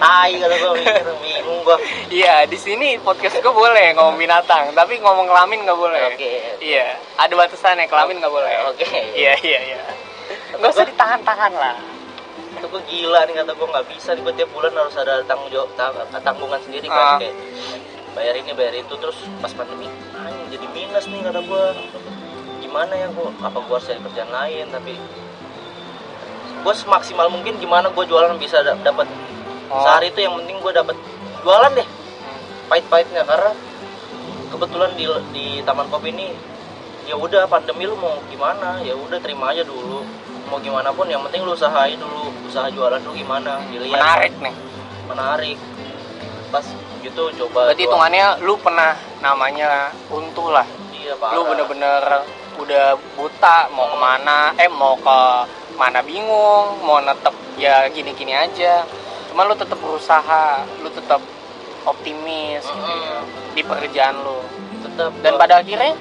tai kata gua mikir bingung gua Iya, di sini podcast gue boleh ngomong binatang, tapi ngomong kelamin nggak boleh. oke Iya, ada batasannya kelamin nggak boleh. oke Iya, iya, iya. Nggak usah ditahan-tahan lah. Itu gua gila nih kata gua nggak bisa nih gua tiap bulan harus ada tanggung jawab tang- tanggungan sendiri kan kayak bayar ini bayar itu terus pas pandemi anjing jadi minus nih kata gua. Gimana ya gua apa gua harus cari kerjaan lain tapi gua semaksimal mungkin gimana gua jualan bisa da- dapat. Oh. sehari itu yang penting gua dapat jualan deh. Pahit-pahitnya karena kebetulan di di taman kopi ini ya udah pandemi lu mau gimana ya udah terima aja dulu mau gimana pun yang penting lu usahain dulu usaha jualan dulu gimana dilihat Menarik nih. menarik pas gitu coba Berarti hitungannya lu pernah namanya runtuh lah. iya parah Lu bener-bener udah buta mau ke mana, eh mau ke mana bingung, mau netep ya gini-gini aja. Cuman lu tetap berusaha, lu tetap optimis gitu ya, Mm-mm. di pekerjaan lu. tetap Dan pada akhirnya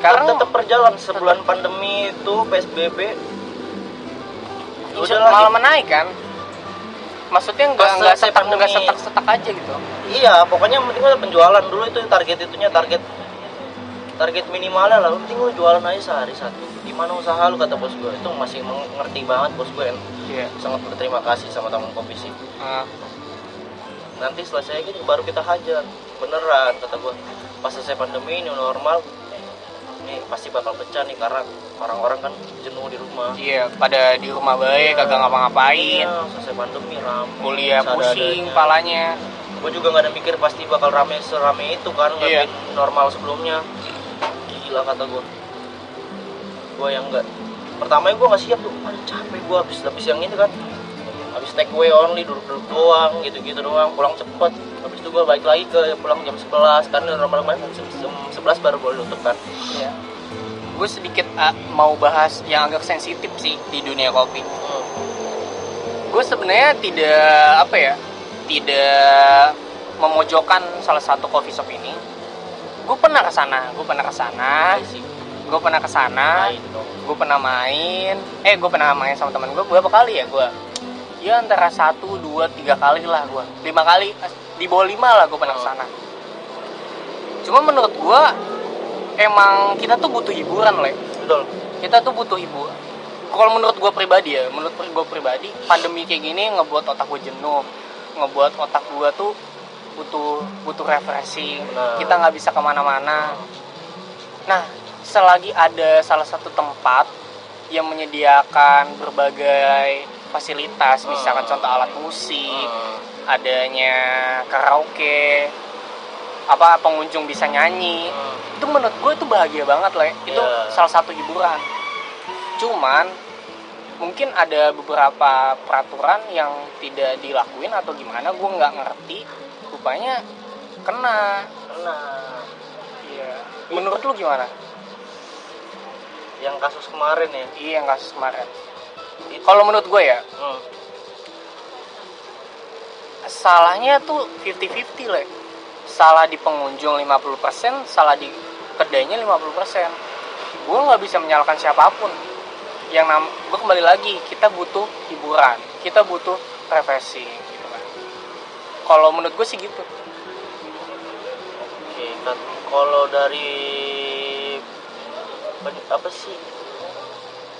sekarang tetap berjalan. Sebulan pandemi itu psbb Insya udah lah, malah menaik kan? Maksudnya nggak nggak setak nggak pandemi. setak setak aja gitu? Iya pokoknya penting lu penjualan dulu. Itu target itunya target target minimalnya lah. Penting lu jualan aja sehari satu. Gimana usaha lu kata bos gue itu masih mengerti banget bos gue iya. Sangat berterima kasih sama taman kopi sih. Ah, nanti selesai gitu baru kita hajar. Beneran kata gue pas selesai pandemi ini normal ini pasti bakal pecah nih karena orang-orang kan jenuh di rumah. Iya pada di rumah baik kagak ngapa-ngapain. Iya, selesai pandemi rame kuliah pusing palanya. Gue juga nggak ada mikir pasti bakal rame serame itu kan nggak Iya. kayak normal sebelumnya. Gila kata gue gue yang nggak pertama gue nggak siap tuh. Capek gue habis habis yang ini kan habis take away only duduk-duduk doang gitu-gitu doang. Pulang cepet. Habis itu gue balik lagi ke pulang jam 11 karena normal banget jam 11 baru boleh tutup kan. Iya. Gue sedikit ah, mau bahas yang agak sensitif sih di dunia kopi. Hmm. gue sebenarnya tidak apa ya tidak memojokkan salah satu coffee shop ini. Gue pernah ke sana gue pernah ke sana. Gue pernah ke sana. Gue pernah main. Eh gue pernah main sama teman gue berapa kali ya gue ya antara satu dua tiga kali lah gue lima kali di bawah lima lah gue pernah ke sana. Cuma menurut gue emang kita tuh butuh hiburan le betul. Kita tuh butuh hiburan kalau menurut gue pribadi ya menurut gue pribadi pandemi kayak gini ngebuat otak gue jenuh ngebuat otak gue tuh butuh butuh refreshing. Benar. kita nggak bisa ke mana-mana. Nah, selagi ada salah satu tempat yang menyediakan berbagai fasilitas, misalkan Hmm. contoh alat musik, Hmm. adanya karaoke, apa pengunjung bisa nyanyi, Hmm. itu menurut gue itu bahagia banget lah. Itu Iya. salah satu hiburan. Cuman mungkin ada beberapa peraturan yang tidak dilakuin atau gimana, gue nggak ngerti. Rupanya kena. Nah, Iya. Menurut lu gimana? yang kasus kemarin ya Iya yang kasus kemarin. Kalau menurut gue ya, Hmm. salahnya tuh 50-50 le. Salah di pengunjung 50%, salah di kedainya 50%. Gue nggak bisa menyalahkan siapa pun. Yang nam, gue kembali lagi, kita butuh hiburan, kita butuh refreshing. Gitu kan. Kalau menurut gue sih gitu. Oke, kan kalau dari apa sih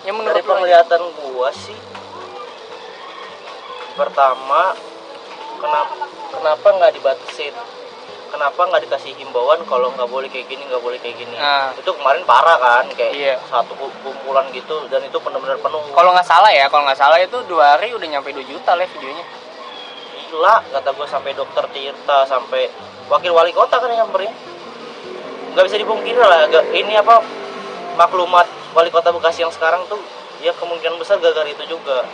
ya menurut dari lu aja. penglihatan gua sih pertama kenapa kenapa nggak dibatasin kenapa nggak dikasih himbauan kalau nggak boleh kayak gini nggak boleh kayak gini Ah. itu kemarin parah kan kayak Iya. satu kumpulan gitu dan itu benar-benar penuh kalau nggak salah ya kalau nggak salah itu dua hari udah nyampe 2 juta lah videonya gila kata gua sampai dokter Tirta sampai wakil wali kota kan yang nyamperin nggak bisa dipungkiri lah ini apa maklumat wali kota Bekasi yang sekarang tuh ya kemungkinan besar gara-gara itu juga.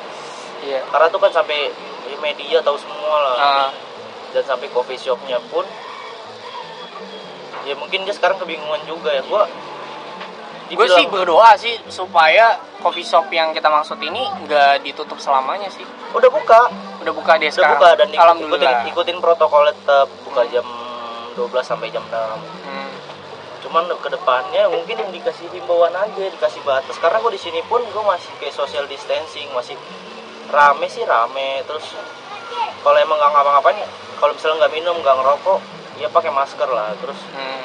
Iya. Karena tuh kan sampai media tahu semua lah. Ah, dan sampai coffee shopnya pun ya mungkin dia sekarang kebingungan juga ya. Gua gue sih berdoa sih supaya coffee shop yang kita maksud ini nggak ditutup selamanya sih. Udah buka. Udah buka dia udah sekarang. buka dan ik- ikutin ikutin protokol tetap buka jam 12 sampai jam 6 Hmm. Cuman ke depannya mungkin yang dikasih himbauan aja dikasih batas. Karena gue di sini pun gue masih kayak social distancing masih rame sih rame. Terus kalau emang nggak ngapa-ngapain kalau misalnya nggak minum nggak ngerokok ya pakai masker lah. Terus Hmm.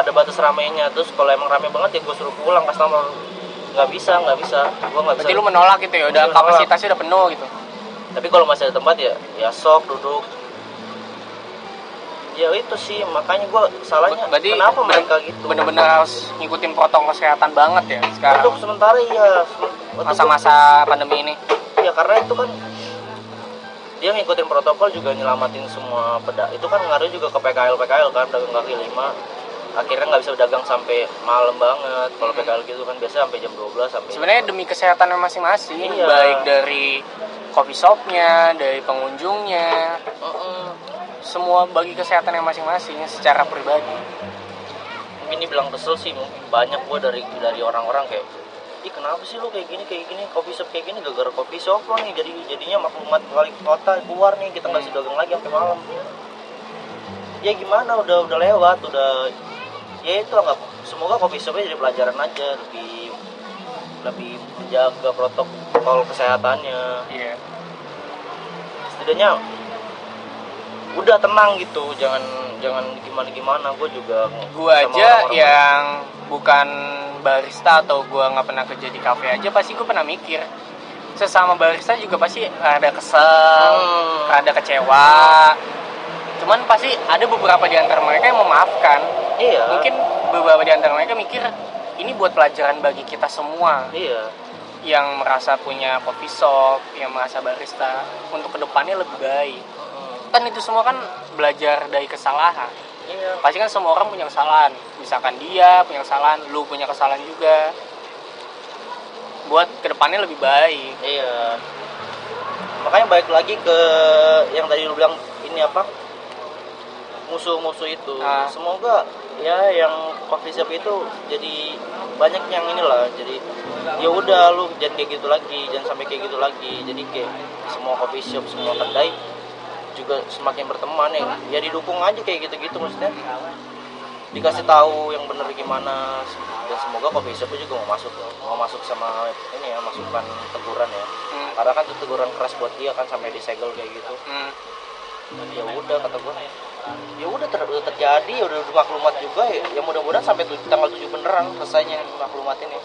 ada batas ramenya. Terus kalau emang rame banget ya gue suruh pulang. Customer nggak bisa nggak bisa. Gue nggak bisa. berarti lu menolak gitu ya? Udah kapasitasnya udah penuh gitu? Tapi kalau masih ada tempat ya ya sok duduk ya itu sih makanya gue salahnya berarti kenapa bener- mereka gitu? bener-bener harus ngikutin protokol kesehatan banget ya sekarang? Untuk sementara iya masa-masa pandemi ini? Ya karena itu kan dia ngikutin protokol juga nyelamatin semua peda itu kan ngaruh juga ke PKL PKL kan dagang kaki lima. Akhirnya nggak bisa dagang sampai malam banget. Kalau PKL gitu kan biasa sampai jam 12 sampai sebenarnya demi kesehatan masing-masing Iya. baik dari coffee shopnya dari pengunjungnya. Heeh. Semua bagi kesehatan yang masing-masing secara pribadi. Mungkin dibilang kesel sih mungkin banyak gua dari dari orang-orang kayak ih kenapa sih lu kayak gini kayak gini coffee shop kayak gini? Gara-gara coffee shop lo nih jadi jadinya maklumat wali kota keluar nih kita nggak bisa dagang lagi sampai malam. Ya gimana udah udah lewat udah ya itu nggak semoga coffee shopnya jadi pelajaran aja lebih lebih menjaga protokol kesehatannya. Iya. Setidaknya udah tenang gitu jangan jangan gimana gimana gue juga sama aja orang-orang- yang bukan barista atau gua nggak pernah kerja di kafe aja pasti gua pernah mikir. Sesama barista juga pasti ada kesel Hmm. ada kecewa. Cuman pasti ada beberapa di antara mereka yang memaafkan. Iya. Mungkin beberapa di antara mereka mikir ini buat pelajaran bagi kita semua. Iya. Yang merasa punya coffee shop yang merasa barista untuk ke depannya lebih baik kan itu semua kan belajar dari kesalahan. Iya. Pasti kan semua orang punya kesalahan. Misalkan dia punya kesalahan lu punya kesalahan juga. Buat ke depannya lebih baik. Iya. Makanya balik lagi ke yang tadi lu bilang ini apa? Musuh-musuh itu. Ah. semoga ya yang coffee shop itu jadi banyak yang inilah. Jadi ya udah lu jangan kayak gitu lagi jangan sampai kayak gitu lagi. Jadi kayak semua coffee shop semua kedai juga semakin berteman ya. Ya didukung aja kayak gitu-gitu maksudnya. Dikasih tahu yang bener gimana dan semoga coffee shop juga mau masuk mau masuk sama ini ya masukan teguran ya. Hmm, karena kan itu teguran keras buat dia kan sampai disegel kayak gitu. Hmm. ya udah kata gue ya udah ter udah terjadi udah, udah maklumat juga ya, ya mudah-mudahan sampai tanggal 7 beneran selesainya maklumat ini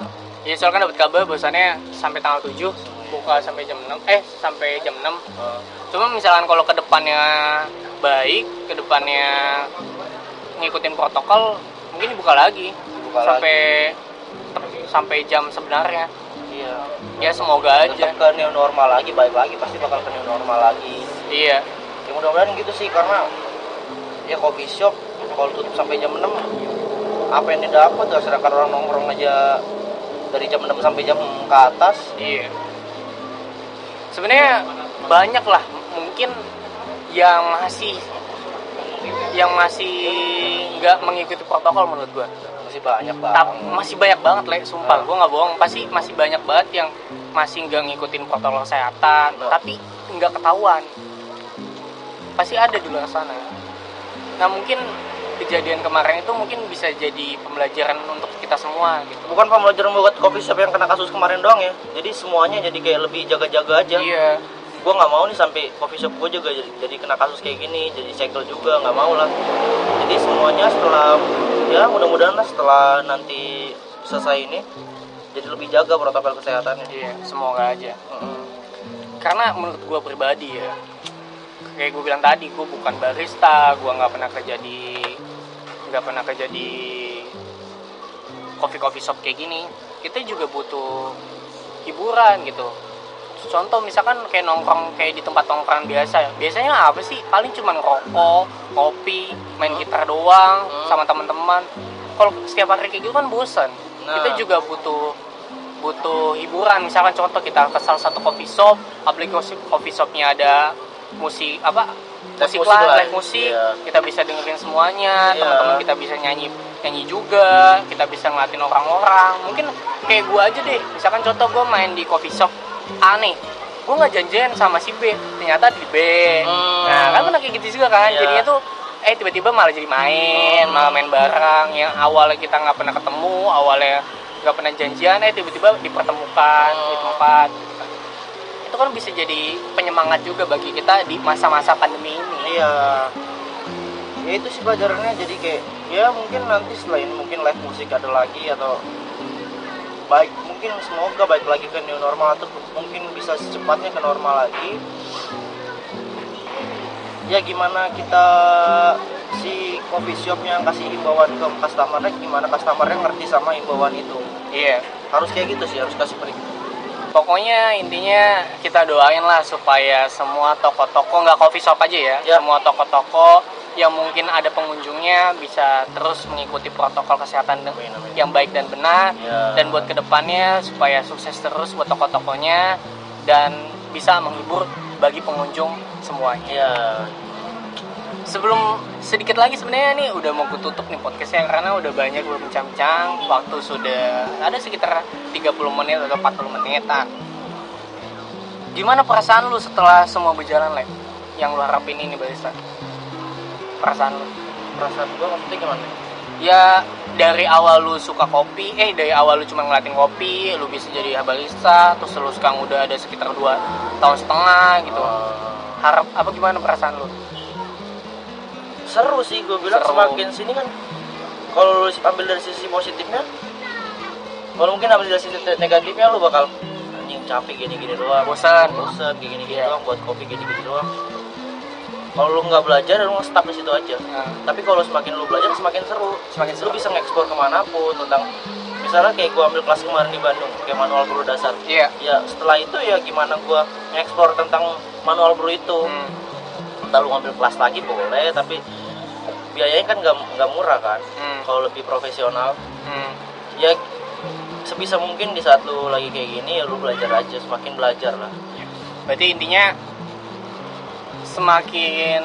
ya soalnya kan dapat kabar bahwasannya sampai tanggal 7 buka sampai jam 6 eh sampai jam 6 Eh, cuma misalkan kalau ke depannya baik ke depannya ngikutin protokol mungkin dibuka lagi. Buka sampai sampai jam sebenarnya. Iya. Ya semoga aja. Tetap ke new normal lagi balik lagi pasti bakal ke new normal lagi. Iya. Ya mudah-mudahan gitu sih karena ya coffee shop kalau tutup sampai jam 6 apa yang didapat ya sedangkan orang nongkrong aja dari jam 6 sampai jam ke atas Iya. Sebenarnya banyak lah mungkin yang masih yang masih nggak mengikuti protokol menurut gua. masih banyak banget masih banyak banget le, sumpah gua nggak bohong. Pasti masih banyak banget yang masih nggak ngikutin protokol kesehatan, Nah. tapi nggak ketahuan. Pasti ada di luar sana. Nah mungkin kejadian kemarin itu mungkin bisa jadi pembelajaran untuk kita semua gitu. bukan pembelajaran buat coffee shop yang kena kasus kemarin doang ya jadi semuanya jadi kayak lebih jaga-jaga aja Iya. gue nggak mau nih sampai coffee shop gue juga jadi, jadi kena kasus kayak gini jadi segel juga nggak mau lah jadi semuanya setelah ya mudah-mudahan lah setelah nanti selesai ini jadi lebih jaga protokol kesehatannya iya semoga aja Mm-mm. karena menurut gue pribadi ya kayak gue bilang tadi gue bukan barista gue nggak pernah kerja di nggak pernah kerja di coffee coffee shop kayak gini kita juga butuh hiburan gitu. Contoh misalkan kayak nongkrong kayak di tempat nongkrong biasa biasanya apa sih? Paling cuma rokok kopi main gitar doang Hmm. sama teman-teman. Kalau setiap hari kayak gitu kan bosan Nah. kita juga butuh butuh hiburan. Misalkan contoh kita ke salah satu coffee shop aplikasi coffee shopnya ada musik apa musik live, lah, live musik iya. kita bisa dengerin semuanya Iya. teman-teman kita bisa nyanyi nyanyi juga kita bisa ngeliatin orang-orang mungkin kayak gua aja deh misalkan contoh gua main di coffee shop A nih gua nggak janjian sama si B ternyata di B Hmm. nah kan pernah kayak gitu juga kan Iya. jadinya tuh eh tiba-tiba malah jadi main Hmm. malah main bareng yang awalnya kita nggak pernah ketemu awalnya nggak pernah janjian eh tiba-tiba dipertemukan di Hmm. tempat itu kan bisa jadi penyemangat juga bagi kita di masa-masa pandemi ini. Iya. Ya itu sih pelajarannya jadi kayak ya mungkin nanti selain mungkin live musik ada lagi atau baik mungkin semoga baik lagi ke new normal atau mungkin bisa secepatnya ke normal lagi. Ya gimana kita si coffee shop yang kasih himbauan ke customernya gimana customernya ngerti sama himbauan itu? Iya. Harus kayak gitu sih harus kasih perik pokoknya intinya kita doain lah supaya semua toko-toko nggak coffee shop aja ya, Ya. semua toko-toko yang mungkin ada pengunjungnya bisa terus mengikuti protokol kesehatan de- Amin, amin. yang baik dan benar Ya. dan buat ke depannya supaya sukses terus buat toko-tokonya dan bisa menghibur bagi pengunjung semuanya ya sebelum sedikit lagi sebenarnya nih udah mau gue tutup nih podcastnya karena udah banyak gue bincang-bincang waktu sudah ada sekitar 30 menit atau 40 menit nah, gimana perasaan lu setelah semua berjalan lek? Yang lu harapin ini barista perasaan lu? Perasaan gua maksudnya gimana? Ya dari awal lu suka kopi eh dari awal lu cuma ngeliatin kopi lu bisa jadi barista terus lu sekarang udah ada sekitar 2 tahun setengah gitu. Eh, harap apa gimana perasaan lu seru sih gue bilang Seru. semakin sini kan kalau lu ambil dari sisi positifnya kalau mungkin ambil dari sisi negatifnya lu bakal anjing capek gini-gini doang. Bosan. Bosan gini-gini Iya. doang buat kopi gini-gini doang. Kalau lu nggak belajar lu stuck di situ aja. Nah, tapi kalau semakin lu belajar semakin seru. Semakin lu seru. bisa ngeksplor ke mana pun tentang misalnya kayak gue ambil kelas kemarin di Bandung kayak manual brew dasar. Iya. Ya setelah itu ya gimana gue ngeksplor tentang manual brew itu. Hmm. entah lu ngambil kelas lagi boleh tapi biayanya kan nggak nggak murah kan Hmm. kalau lebih profesional Hmm. ya sebisa mungkin di saat lu lagi kayak gini ya lu belajar aja semakin belajar lah Berarti intinya semakin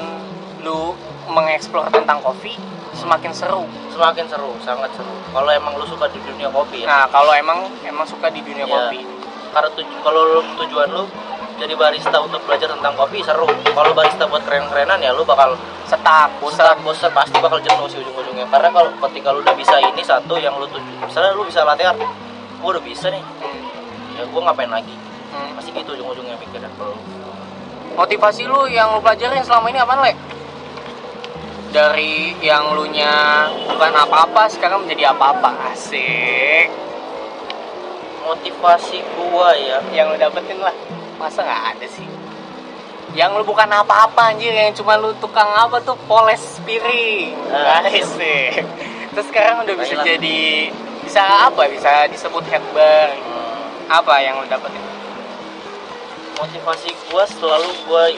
lu mengeksplor tentang kopi, semakin seru. semakin seru sangat seru kalau emang lu suka di dunia kopi ya Nah, kalau emang emang suka di dunia Iya. kopi. karena tuj- kalau tujuan lu jadi barista untuk belajar tentang kopi seru kalau barista buat keren-kerenan ya lu bakal Setak, bosan bosan. pasti bakal jenuh sih ujung-ujungnya karena kalau ketika lu udah bisa ini satu yang lu tuju misalnya lu bisa latihan gua udah bisa nih Hmm. ya gua ngapain lagi Hmm. pasti gitu ujung-ujungnya pikirnya kalau Motivasi lu yang lu pelajarin selama ini apaan, Le? Dari yang lu nya bukan apa-apa sekarang menjadi apa-apa. Asik. motivasi gua ya Yang lu dapetin lah. Masa nggak ada sih? Yang lu bukan apa-apa anjir, yang cuma lu tukang apa tuh poles piring. Ah. Asik. <laughs> Terus sekarang udah bisa Baiklah. jadi bisa apa? Bisa disebut head bar. hmm, Apa yang lu dapetin? motivasi gua selalu gua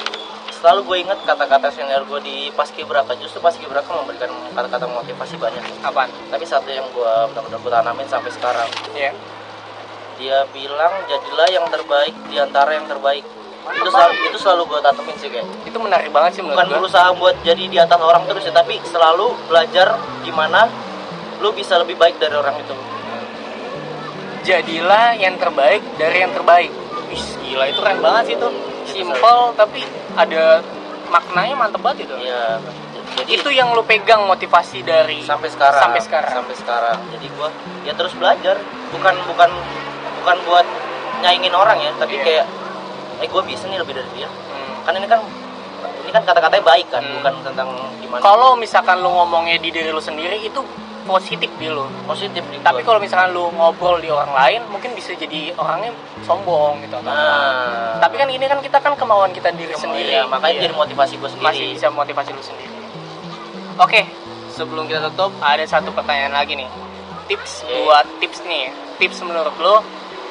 selalu gue ingat kata-kata senior gue di paskibraka justru paskibraka memberikan kata-kata motivasi banyak Apaan? tapi satu yang gua benar-benar gue tanamin sampai sekarang Ya. Dia bilang jadilah yang terbaik di antara yang terbaik itu selalu itu selalu gue tanemin sih kayak Itu menarik banget sih bukan gua. berusaha buat jadi di atas orang terus ya tapi selalu belajar gimana lu bisa lebih baik dari orang itu jadilah yang terbaik dari yang terbaik. Wih, gila itu keren banget sih itu. Simple tapi ada maknanya mantep banget itu. ya jadi Itu yang lu pegang motivasi dari sampai sekarang Sampai sekarang. sampai sekarang jadi gua ya terus belajar bukan bukan bukan buat nyaingin orang ya tapi Iya. kayak eh gua bisa nih lebih dari dia Hmm. kan ini kan ini kan kata-katanya baik kan Hmm. bukan tentang gimana Kalau misalkan lu ngomongnya di diri lu sendiri itu positif di lu positif di tapi kalau misalkan lu ngobrol di orang lain mungkin bisa jadi orangnya sombong gitu atau nah tapi kan ini kan kita kan kemauan kita diri sendiri Iya, makanya Iya. jadi motivasi gue sendiri masih bisa motivasi lu sendiri oke sebelum kita tutup ada satu pertanyaan lagi nih tips Oke. buat tips nih tips menurut lu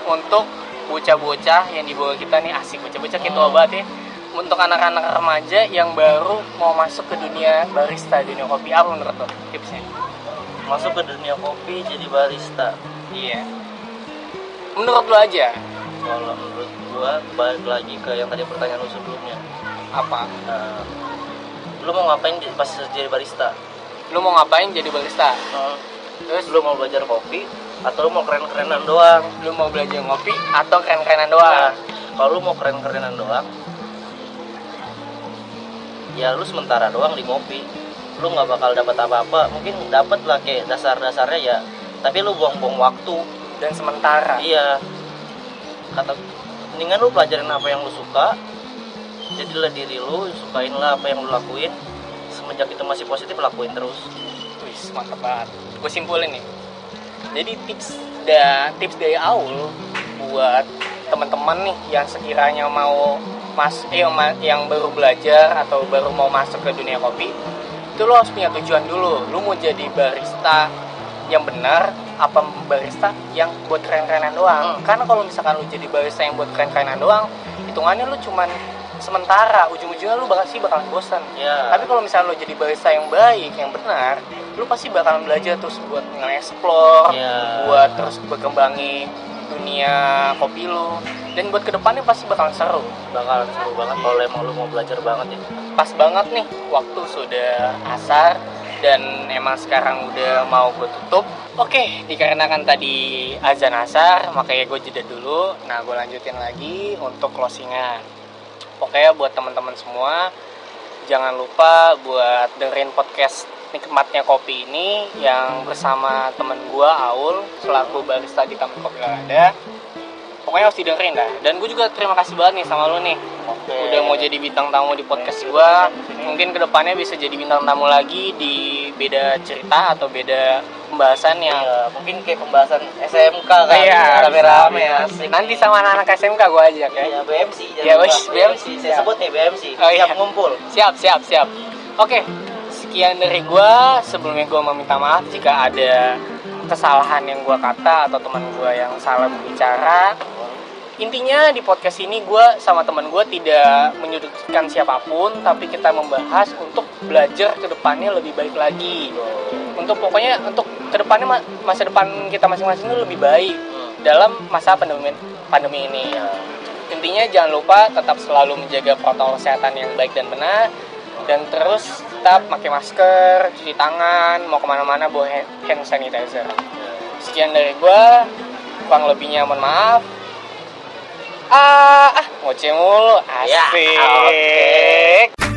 untuk bocah-bocah yang di bawah kita nih asik bocah-bocah kita Hmm. obat ya. Untuk anak-anak remaja yang baru mau masuk ke dunia barista dunia kopi apa menurut lo tipsnya? Masuk ke dunia kopi jadi barista. Iya. Menurut lo aja. Kalau menurut gua balik lagi ke yang tadi pertanyaan lu sebelumnya. Apa? Nah, lu mau ngapain pas jadi barista? Lu mau ngapain jadi barista? Hmm, terus? lu mau belajar kopi atau lu mau keren-kerenan doang. Lu mau belajar ngopi atau keren-kerenan nah, doang kalau lu mau keren-kerenan doang ya lu sementara doang di kopi lu nggak bakal dapat apa-apa. Mungkin dapat lah kayak dasar-dasarnya ya. Tapi lu buang-buang waktu. Dan sementara. Iya. Kata mendingan lu pelajarin apa yang lu suka. Jadilah diri lu sukainlah apa yang lu lakuin. Semenjak itu masih positif lakuin terus. Wis, mantap banget. Gue simpulin nih. Jadi tips da tips dari Aul buat teman-teman nih yang sekiranya mau mas eh, yang, baru belajar atau baru mau masuk ke dunia kopi, itu lo harus punya tujuan dulu. Lu mau jadi barista yang benar apa barista yang buat keren-kerenan doang. Hmm. Karena kalau misalkan lu jadi barista yang buat keren-kerenan doang, hitungannya lu cuman sementara, ujung-ujungnya lu bakal sih bakalan bosan. ya Tapi kalau misalnya lo jadi barista yang baik, yang benar, lo pasti bakalan belajar terus buat nge-explore, ya buat terus berkembangi dunia kopi lo. Dan buat ke depannya pasti bakalan seru. bakalan seru banget kalau emang lu mau belajar banget ya Pas banget nih, waktu sudah asar dan emang sekarang udah mau gue tutup. Oke, dikarenakan tadi azan asar, makanya gue jeda dulu. Nah, gue lanjutin lagi untuk closingan. Pokoknya buat teman-teman semua, jangan lupa buat dengerin podcast nikmatnya kopi ini yang bersama temen gua Aul selaku barista di Taman Kopi. Pokoknya harus didengerin dah. Dan gue juga terima kasih banget nih sama lu nih. oke Udah mau jadi bintang tamu di podcast gua. Mungkin ke depannya bisa jadi bintang tamu lagi di beda cerita atau beda pembahasan yang ya, mungkin kayak pembahasan SMK kan Iya, rame-rame asik Nanti sama anak-anak SMK gua ajak ya. ya BMC Ya, wis, BMC. saya sebut nih BMC Oh, iya. siap ngumpul Siap, siap, siap. Oke, sekian dari gua. Sebelumnya gua meminta maaf jika ada kesalahan yang gua kata atau teman gua yang salah berbicara. Intinya di podcast ini gua sama teman gua tidak menyudutkan siapa pun, tapi kita membahas untuk belajar ke depannya lebih baik lagi. Untuk pokoknya untuk ke depannya ma- masa depan kita masing-masing itu lebih baik Hmm. dalam masa pandemi pandemi ini. ya Intinya jangan lupa tetap selalu menjaga protokol kesehatan yang baik dan benar dan terus tetap pakai masker, cuci tangan, mau ke mana-mana bawa hand sanitizer. Sekian dari gua, kurang lebihnya mohon maaf. Eh, ah ngoceh mulu ya, asik ya, okay.